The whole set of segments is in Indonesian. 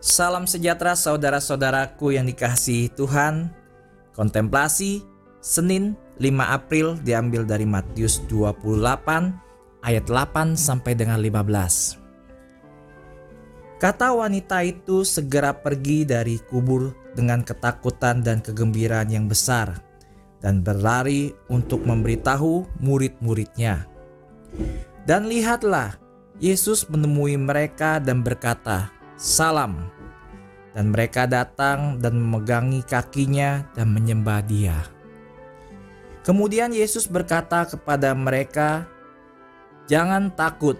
Salam sejahtera saudara-saudaraku yang dikasihi Tuhan. Kontemplasi Senin 5 April diambil dari Matius 28 ayat 8 sampai dengan 15. Kata wanita itu segera pergi dari kubur dengan ketakutan dan kegembiraan yang besar dan berlari untuk memberitahu murid-muridnya. Dan lihatlah, Yesus menemui mereka dan berkata, "Salam." Dan mereka datang dan memegangi kakinya dan menyembah Dia. Kemudian Yesus berkata kepada mereka, "Jangan takut.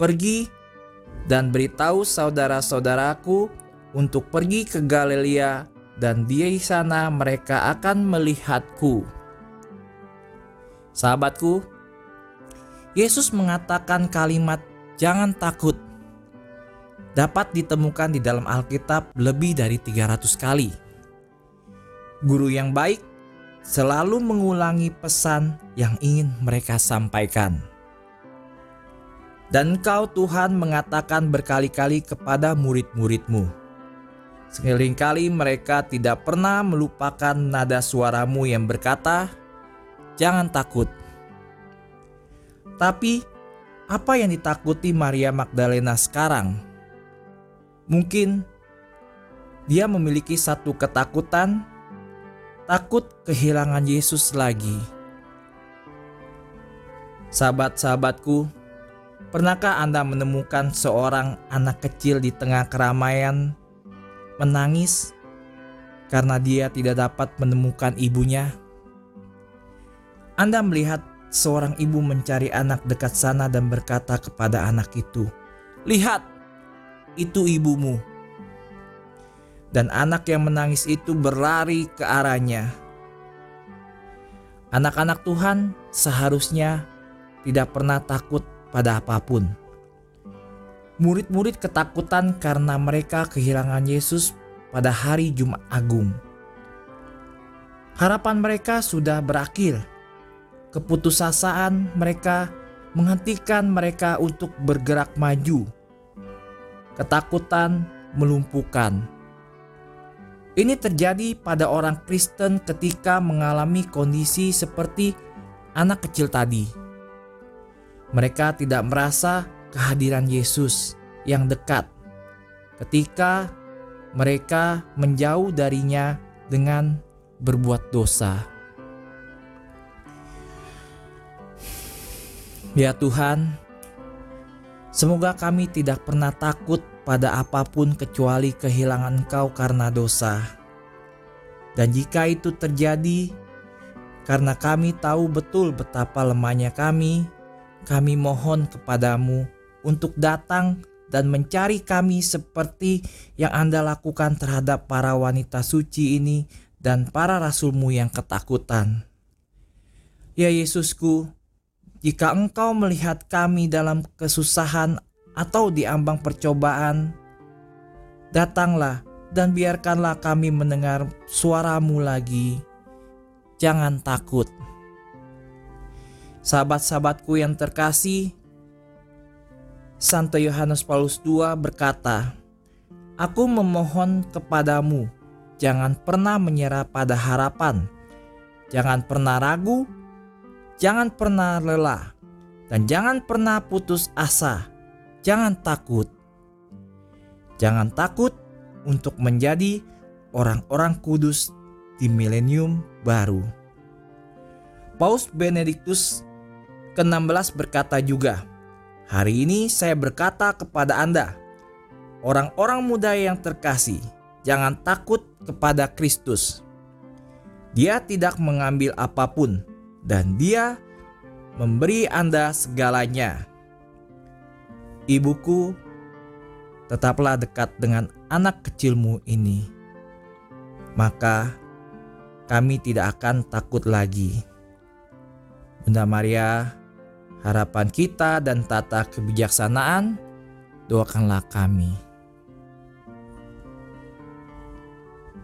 Pergi dan beritahu saudara-saudaraku untuk pergi ke Galilea dan di sana mereka akan melihatku." Sahabatku, Yesus mengatakan kalimat "jangan takut" dapat ditemukan di dalam Alkitab lebih dari 300 kali. Guru yang baik selalu mengulangi pesan yang ingin mereka sampaikan. Dan kau Tuhan mengatakan berkali-kali kepada murid-muridmu. Sekelingkali mereka tidak pernah melupakan nada suaramu yang berkata, Jangan takut, tapi apa yang ditakuti Maria Magdalena sekarang? Mungkin dia memiliki satu ketakutan, takut kehilangan Yesus lagi. Sahabat-sahabatku, pernahkah Anda menemukan seorang anak kecil di tengah keramaian menangis karena dia tidak dapat menemukan ibunya? Anda melihat seorang ibu mencari anak dekat sana dan berkata kepada anak itu, "Lihat, itu ibumu." Dan anak yang menangis itu berlari ke arahnya. Anak-anak Tuhan seharusnya tidak pernah takut pada apa pun. Murid-murid ketakutan karena mereka kehilangan Yesus pada hari Jumat Agung. Harapan mereka sudah berakhir keputusasaan mereka menghentikan mereka untuk bergerak maju. Ketakutan melumpuhkan. Ini terjadi pada orang Kristen ketika mengalami kondisi seperti anak kecil tadi. Mereka tidak merasa kehadiran Yesus yang dekat ketika mereka menjauh darinya dengan berbuat dosa. Ya Tuhan, semoga kami tidak pernah takut pada apa pun kecuali kehilangan Engkau karena dosa. Dan jika itu terjadi, karena kami tahu betul betapa lemahnya kami, kami mohon kepadamu untuk datang dan mencari kami seperti yang Anda lakukan terhadap para wanita suci ini dan para rasulmu yang ketakutan. Ya Yesusku, jika engkau melihat kami dalam kesusahan atau di ambang percobaan, datanglah dan biarkanlah kami mendengar suaramu lagi. Jangan takut. Sahabat-sahabatku yang terkasih, Santo Yohanes Paulus II berkata, Aku memohon kepadamu, jangan pernah menyerah pada harapan, jangan pernah ragu, Jangan pernah lelah dan jangan pernah putus asa. Jangan takut. Jangan takut untuk menjadi orang-orang kudus di milenium baru. Paus Benediktus ke-16 berkata juga, Hari ini saya berkata kepada Anda, orang-orang muda yang terkasih, jangan takut kepada Kristus. Dia tidak mengambil apa pun, dan Dia memberi Anda segalanya. Ibuku, tetaplah dekat dengan anak kecilmu ini, maka kami tidak akan takut lagi. Bunda Maria, harapan kita dan tata kebijaksanaan, doakanlah kami.